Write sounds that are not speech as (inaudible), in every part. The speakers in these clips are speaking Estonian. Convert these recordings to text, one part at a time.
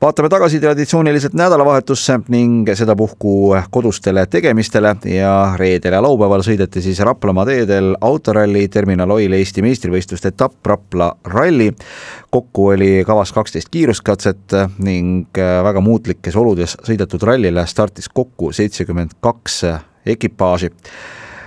vaatame tagasi traditsiooniliselt nädalavahetusse ning sedapuhku kodustele tegemistele ja reedel ja laupäeval sõideti siis Raplamaa teedel autoralli Terminal Oil Eesti meistrivõistluste etapp Rapla ralli. kokku oli kavas kaksteist kiiruskatset ning väga muutlikes oludes sõidetud rallile startis kokku seitsekümmend kaks ekipaaži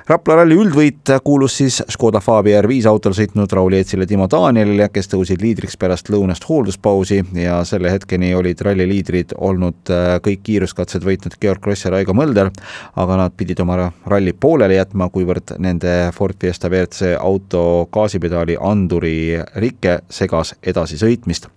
Rapla ralli üldvõit kuulus siis Škoda Fabia R5 autol sõitnud Raul Eetsile Timo Danielile, kes tõusid liidriks pärast lõunast hoolduspausi ja selle hetkeni olid ralli liidrid olnud äh, kõik kiiruskatsed võitnud Georg Kross ja Raigo Mölder, aga nad pidid oma ralli pooleli jätma, kuivõrd nende Ford Fiesta WRC auto gaasipedaali anduri rike segas edasisõitmist.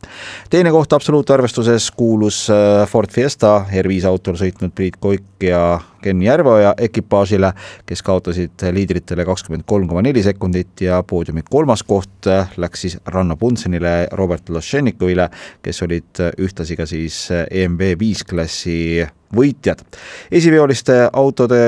teine koht absoluutarvestuses kuulus äh, Ford Fiesta R5 autol sõitnud Priit Koik ja Ken Järveoja ekipaažile, kes kaotasid liidritele kakskümmend kolm koma neli sekundit ja poodiumi kolmas koht läks siis Ranno Punsenile, Robert Lošennikovile, kes olid ühtlasi ka siis EMV viis klassi võitjad. esiveoliste autode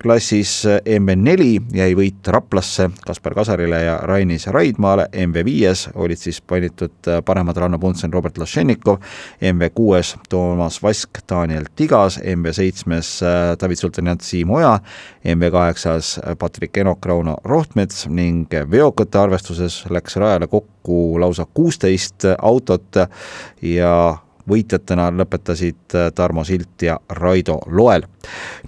klassis MV4 jäi võit Raplasse Kaspar Kasarile ja Rainis Raidmaale, MV5-s olid siis panitud paremad Ranno Puntsen, Robert Lašennikov, MV6-s Toomas Vask, Daniel Tigas, MV7-s David Sultanjant, Siim Oja, MV8-s Patrik Enok, Rauno Rohtmets ning veokate arvestuses läks rajale kokku lausa kuusteist autot ja võitjatena lõpetasid äh, Tarmo Silt ja Raido Loel.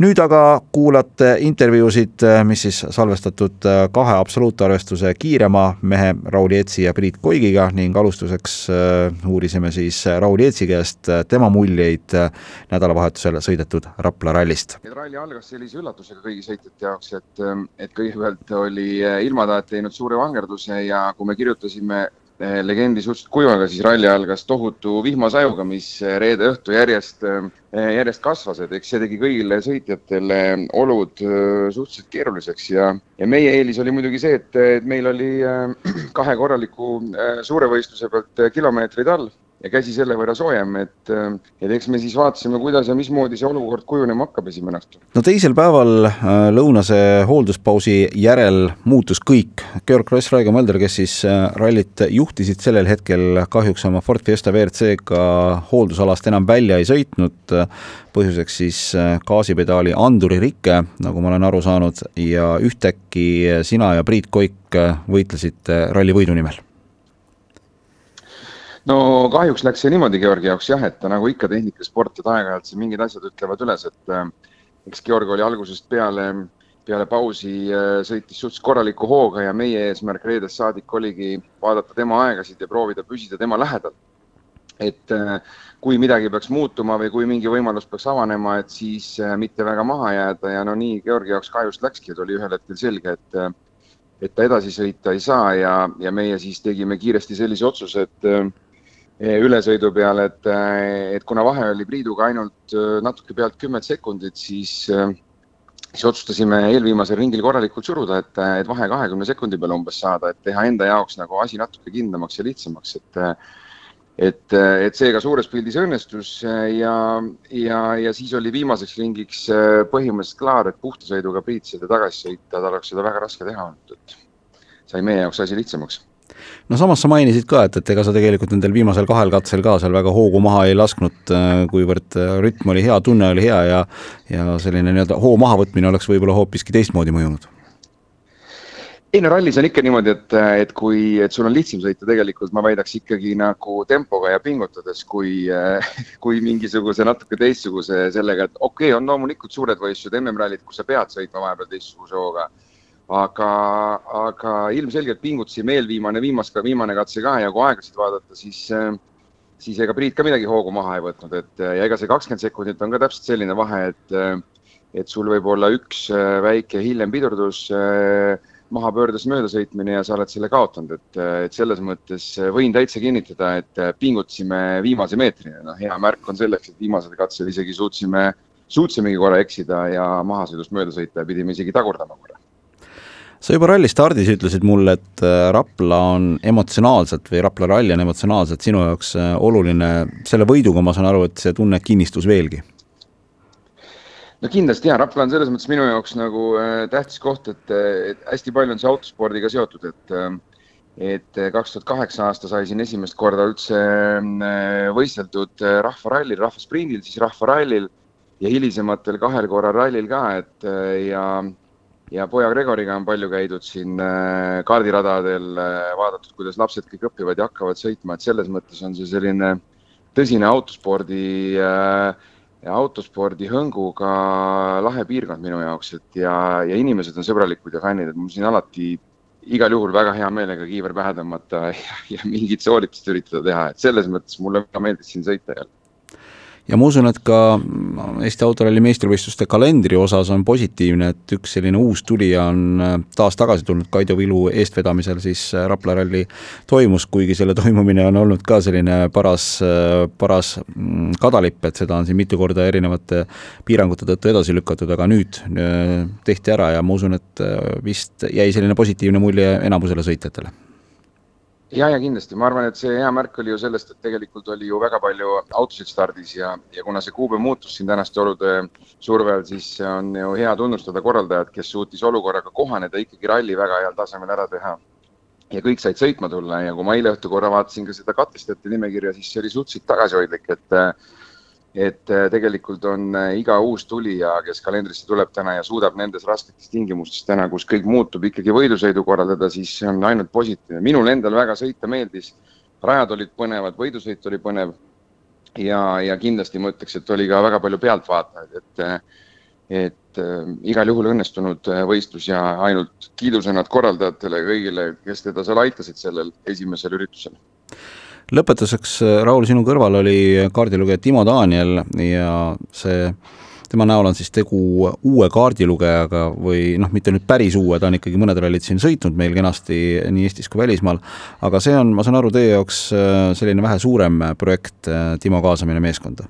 nüüd aga kuulate intervjuusid, äh, mis siis salvestatud äh, kahe absoluutarvestuse kiirema mehe Raul Jeetsi ja Priit Koigiga ning alustuseks uurisime siis Raul Jeetsi käest tema muljeid nädalavahetusel sõidetud Rapla rallist. ralli algas sellise üllatusega kõigi sõitjate jaoks, et, et kõigepealt oli ilmataat teinud suure vangerduse ja kui me kirjutasime legendi suhteliselt kuivaga, siis ralli algas tohutu vihmasajuga, mis eh, reede õhtu järjest, eh, järjest kasvas, et eks see tegi kõigile sõitjatele olud suhteliselt keeruliseks. Ja, ja meie eelis oli muidugi see, et, et meil oli (clears throat) kahe korraliku suure võistluse pealt kilomeetrid all ja käsi selle võrra soojem, et, et eks me siis vaatasime, kuidas ja mismoodi see olukord kujunema hakkab esimene õhtu. no teisel päeval äh, lõunase hoolduspausi järel muutus kõik. Georg Kross, Raigo Mölder, kes siis äh, rallit juhtisid sellel hetkel, kahjuks oma Ford Fiesta WRC-ga hooldusalast enam välja ei sõitnud, põhjuseks siis äh, gaasipedaali anduri rike, nagu ma olen aru saanud, ja ühtäkki sina ja Priit Koik võitlesite ralli võidu nimel no kahjuks läks see niimoodi Georgi jaoks jah, et nagu ikka tehnikasport, et aeg-ajalt siin mingid asjad ütlevad üles, et äh, eks Georg oli algusest peale, peale pausi äh, sõitis suhteliselt korraliku hooga ja meie eesmärk reedest saadik oligi vaadata tema aegasid ja proovida püsida tema lähedal. et äh, kui midagi peaks muutuma või kui mingi võimalus peaks avanema, et siis äh, mitte väga maha jääda ja no nii Georgi jaoks kahjuks läkski, et oli ühel hetkel selge, et äh, et ta edasi sõita ei saa ja, ja meie siis tegime kiiresti sellise otsuse, et äh, ülesõidu peale, et, eh, et kuna vahe oli Priiduga ainult eh, natuke pealt kümmet sekundit, siis, siis otsustasime eelviimasel ringil korralikult suruda, et, et vahe kahekümne sekundi peale umbes saada, et teha enda jaoks nagu asi natuke kindlamaks ja lihtsamaks, et et, et seega suures pildis õnnestus ja, ja, ja siis oli viimaseks ringiks põhimõtteliselt klaar, et puhta sõiduga Priit seda tagasi sõita, tal oleks seda väga raske teha olnud, et sai meie jaoks asi lihtsamaks no samas sa mainisid ka, et, et ega sa tegelikult nendel viimasel kahel katsel ka seal väga hoogu maha ei lasknud, äh, kuivõrd äh, rütm oli hea, tunne oli hea ja ja selline nii-öelda hoo mahavõtmine oleks võib-olla hoopiski teistmoodi mõjunud. Ei no rallis on ikka niimoodi, et, et kui, et sul on lihtsam sõita tegelikult, ma väidaks ikkagi nagu tempoga ja pingutades, kui, (laughs) kui mingisuguse natuke teistsuguse sellega, et okei okay,, on loomulikult suured võistlused, MM-rallid, kus sa pead sõitma vahepeal teistsuguse hooga aga, aga ilmselgelt pingutasime eelviimane, viimas, viimane katse ka ja kui aegasid vaadata, siis, siis ega Priit ka midagi hoogu maha ei võtnud, et ja ega see kakskümmend sekundit on ka täpselt selline vahe, et, et sul võib olla üks väike hiljem pidurdus, mahapöördes möödasõitmine ja sa oled selle kaotanud, et, et selles mõttes võin täitsa kinnitada, et pingutasime viimase meetrini, noh, hea märk on selleks, et viimasel katsel isegi suutsime, suutsimegi korra eksida ja mahasõidust mööda sõita ja pidime isegi tagurdama korra sa juba ralli stardis ütlesid mulle, et äh, Rapla on emotsionaalselt või Rapla ralli on emotsionaalselt sinu jaoks äh, oluline, selle võiduga ma saan aru, et see tunne kinnistus veelgi? no kindlasti jaa, Rapla on selles mõttes minu jaoks nagu äh, tähtis koht, et, et hästi palju on see autospordiga seotud, et et kaks tuhat kaheksa aasta sai siin esimest korda üldse võisteldud rahvarallil, rahvasprindil, siis rahvarallil ja hilisematel kahel korral rallil ka, et ja ja poja Gregoriga on palju käidud siin äh, kaardiradadel, äh, vaadatud, kuidas lapsed kõik õpivad ja hakkavad sõitma, et selles mõttes on see selline tõsine autospordi äh,, autospordi hõnguga lahe piirkond minu jaoks, et ja, ja inimesed on sõbralikud ja fännid, et mul siin alati igal juhul väga hea meelega kiiver pähe tõmmata (laughs) ja, ja mingit sooritust üritada teha, et selles mõttes mulle väga meeldis siin sõita jälle ja ma usun, et ka Eesti autoralli meistrivõistluste kalendri osas on positiivne, et üks selline uus tulija on äh, taas tagasi tulnud Kaido Vilu eestvedamisel siis äh, Rapla ralli toimus, kuigi selle (laughs) toimumine on olnud ka selline paras, äh, paras mm, kadalipp, et seda on siin mitu korda erinevate piirangute tõttu edasi lükatud, aga nüüd tehti ära ja ma usun, et vist jäi selline positiivne mulje enamusele sõitjatele ja, ja kindlasti, ma arvan, et see hea märk oli ju sellest, et tegelikult oli ju väga palju autosid stardis ja, ja kuna see kuupäev muutus siin tänaste olude survel, siis on ju hea tunnustada korraldajat, kes suutis olukorraga kohaneda, ikkagi ralli väga heal tasemel ära teha. ja kõik said sõitma tulla ja kui ma eile õhtul korra vaatasin ka seda katkestajate nimekirja, siis see oli suhteliselt tagasihoidlik, et et äh, tegelikult on äh, iga uus tulija, kes kalendrisse tuleb täna ja suudab nendes rasketes tingimustes täna, kus kõik muutub, ikkagi võidusõidu korraldada, siis see on ainult positiivne. minul endal väga sõita meeldis, rajad olid põnevad, võidusõit oli põnev. Ja, ja kindlasti ma ütleks, et oli ka väga palju pealtvaatajaid, et et äh, igal juhul õnnestunud äh, võistlus ja ainult kiidusõnad korraldajatele ja kõigile, kes teda seal aitasid sellel esimesel üritusel lõpetuseks, Raul, sinu kõrval oli kaardilugeja Timo Daniel ja see tema näol on siis tegu uue kaardilugejaga või noh, mitte nüüd päris uue, ta on ikkagi mõned rallid siin sõitnud meil kenasti nii Eestis kui välismaal, aga see on, ma saan aru, teie jaoks äh, selline vähe suurem projekt, äh, Timo kaasamine meeskonda?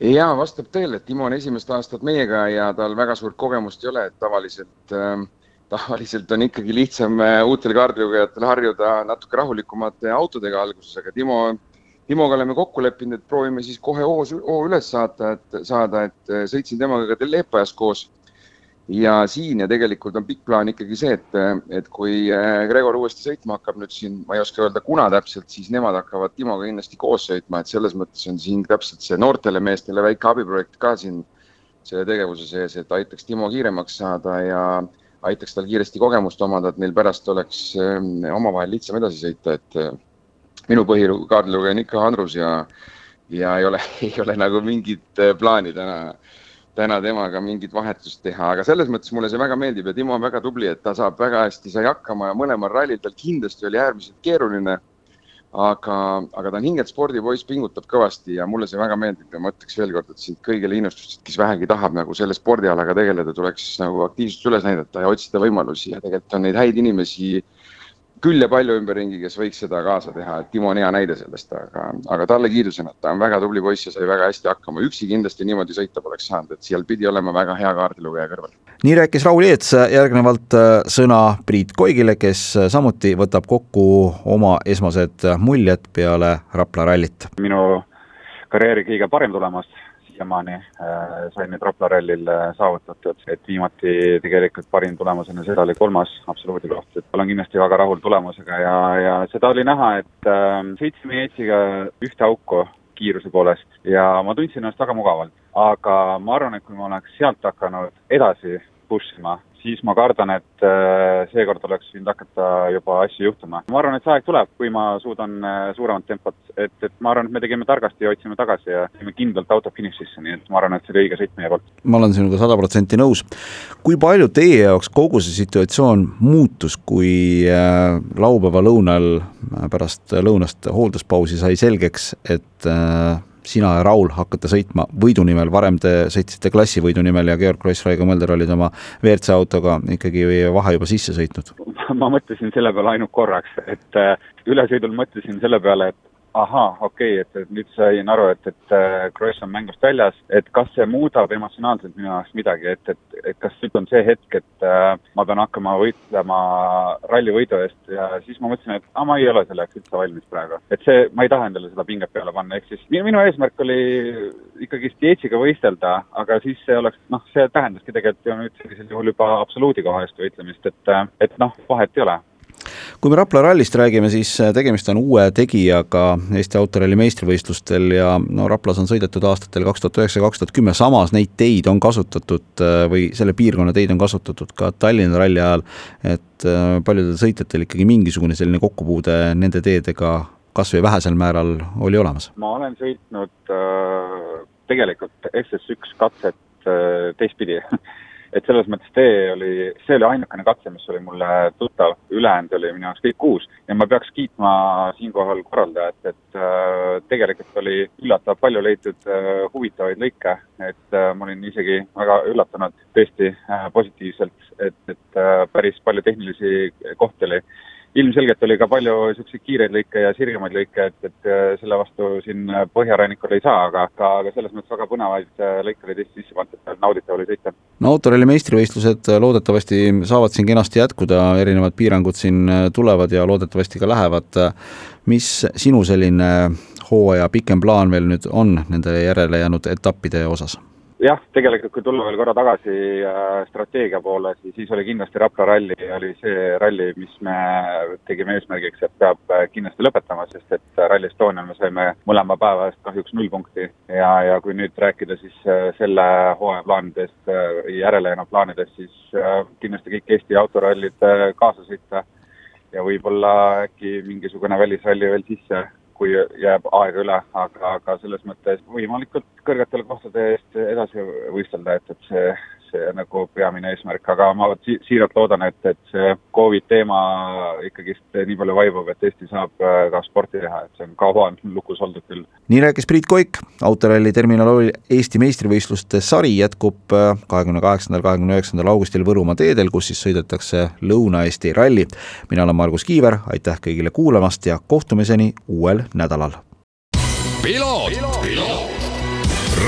jaa, vastab tõele, et Timo on esimest aastat meiega ja tal väga suurt kogemust ei ole, et tavaliselt äh, tavaliselt on ikkagi lihtsam äh, uutel kaardilugejatel harjuda natuke rahulikumate autodega alguses, aga Timo, Timoga oleme kokku leppinud, et proovime siis kohe hoo, hoo üles saata, et saada, et äh, sõitsin temaga ka Leepajas koos. ja siin ja tegelikult on pikk plaan ikkagi see, et, et kui äh, Gregor uuesti sõitma hakkab nüüd siin, ma ei oska öelda, kuna täpselt, siis nemad hakkavad Timoga kindlasti koos sõitma, et selles mõttes on siin täpselt see noortele meestele väike abiprojekt ka siin selle tegevuse sees, et aitaks Timo kiiremaks saada ja aitaks tal kiiresti kogemust omada, et neil pärast oleks ähm, omavahel lihtsam edasi sõita, et äh, minu põhikaardilugeja on ikka Andrus ja, ja ei ole, (laughs) ei ole nagu mingit äh, plaani täna, täna temaga mingit vahetust teha, aga selles mõttes mulle see väga meeldib ja Timo on väga tubli, et ta saab väga hästi, sai hakkama ja mõlemal rallil tal kindlasti oli äärmiselt keeruline aga, aga ta on hingelt spordipoiss, pingutab kõvasti ja mulle see väga meeldib. Ja ma ütleks veel kord, et siit kõigile innustust, kes vähegi tahab nagu selle spordialaga tegeleda, tuleks nagu aktiivsust üles näidata ja otsida võimalusi. Ja tegelikult on neid häid inimesi küll ja palju ümberringi, kes võiks seda kaasa teha, et Timo on hea näide sellest, aga, aga talle kiidusõnad, ta on väga tubli poiss ja sai väga hästi hakkama, üksi kindlasti niimoodi sõita poleks saanud, et seal pidi olema väga hea kaardilugeja kõrval. nii rääkis Raul Eets, järgnevalt äh, sõna Priit Koigile, kes äh, samuti võtab kokku oma esmased muljed peale Rapla rallit. minu karjääri kõige parem tulemus siiamaani äh, sai nüüd Rapla rallil äh, saavutatud, et viimati tegelikult parim tulemus enne seda oli kolmas absoluudi koht, et olen kindlasti väga rahul tulemusega ja, ja seda oli näha, et äh, sõitsime Eetsiga ühte auku kiiruse poolest ja ma tundsin ennast väga mugavalt. aga ma arvan, et kui ma oleks sealt hakanud edasi push ima, siis ma kardan, et äh, seekord oleks võinud hakata juba asju juhtuma. ma arvan, et see aeg tuleb, kui ma suudan äh, suuremat tempot, et, et ma arvan, et me tegime targasti ja hoidsime tagasi ja jäime kindlalt auto finišisse, nii et ma arvan, et see oli õige sõit meie poolt. ma olen sinuga sada protsenti nõus. kui palju teie jaoks kogu see situatsioon muutus, kui äh, laupäeva lõunal pärast lõunast hoolduspausi sai selgeks, et sina ja Raul hakkate sõitma võidu nimel, varem te sõitsite klassivõidu nimel ja Georg Kross, Raigo Mölder olid oma WRC autoga ikkagi vahe juba sisse sõitnud? ma mõtlesin selle peale ainult korraks, et äh, ülesõidul mõtlesin selle peale, et ahaa, okei okay,, et, nüüd sain aru, et, et Kross on mängust väljas, et kas see muudab emotsionaalselt minu jaoks midagi, et, et, et kas nüüd on see hetk, et äh, ma pean hakkama võitlema rallivõidu eest ja siis ma mõtlesin, et aa, ma ei ole selleks üldse valmis praegu. et see, ma ei taha endale seda pinget peale panna, ehk siis minu, minu eesmärk oli ikkagi Stietsiga võistelda, aga siis see oleks, noh, see tähendaski tegelikult ju nüüd sellisel juhul juba absoluudi koha eest võitlemist, et, et noh, vahet ei ole kui me Rapla rallist räägime, siis äh, tegemist on uue tegijaga Eesti autoralli meistrivõistlustel ja no Raplas on sõidetud aastatel kaks tuhat üheksa, kaks tuhat kümme, samas neid teid on kasutatud äh, või selle piirkonna teid on kasutatud ka Tallinna ralli ajal, et äh, paljudel sõitjatel ikkagi mingisugune selline kokkupuude nende teedega kas või vähesel määral oli olemas? ma olen sõitnud tegelikult SS1 katset teistpidi (laughs) et selles mõttes tee oli, see oli ainukene katse, mis oli mulle tuttav, ülejäänud oli minu jaoks kõik uus ja ma peaks kiitma siinkohal korraldajat, et äh, tegelikult oli üllatavalt palju leitud äh, huvitavaid lõike, et äh, ma olin isegi väga üllatunud tõesti äh, positiivselt, et, et äh, päris palju tehnilisi kohti oli ilmselgelt oli ka palju niisuguseid kiireid lõike ja sirgemaid lõike, et, et äh, selle vastu siin põhjarannikul ei saa, aga, aga, aga selles mõttes väga põnevaid äh, lõike oli tõesti sisse pandud, nauditav oli sõita. no autoralli meistrivõistlused äh, loodetavasti saavad siin kenasti jätkuda, erinevad piirangud siin tulevad ja loodetavasti ka lähevad. mis sinu selline hooaja pikem plaan veel nüüd on nende järele jäänud etappide osas? Jah, tegelikult kui tulla veel korra tagasi äh, strateegia poole, siis, siis oli kindlasti Rapla ralli, oli see ralli, mis me tegime eesmärgiks, et peab äh, kindlasti lõpetama, sest et Rally Estonial me saime mõlema päeva eest kahjuks null punkti. Ja, ja kui nüüd rääkida siis äh, selle hooaja plaanidest, järele jäänud plaanidest, siis kindlasti kõik Eesti autorallid kaasa sõita. Ja võib-olla äkki mingisugune välisralli veel sisse kui jääb aega üle, aga, aga selles mõttes võimalikult kõrgetele kohtade eest edasi võistelda, et, et see, see nagu peamine eesmärk, aga ma si siiralt loodan, et, et see Covid teema ikkagist nii palju vaibub, et Eesti saab äh, ka sporti teha, et see on kaua on lukus oldud küll. nii rääkis Priit Koik, autoralli terminal Eesti meistrivõistluste sari jätkub äh, kahekümne kaheksandal, kahekümne üheksandal augustil Võrumaa teedel, kus siis sõidetakse Lõuna-Eesti ralli. mina olen Margus Kiiver, aitäh kõigile kuulamast ja kohtumiseni uuel nädalal. ralli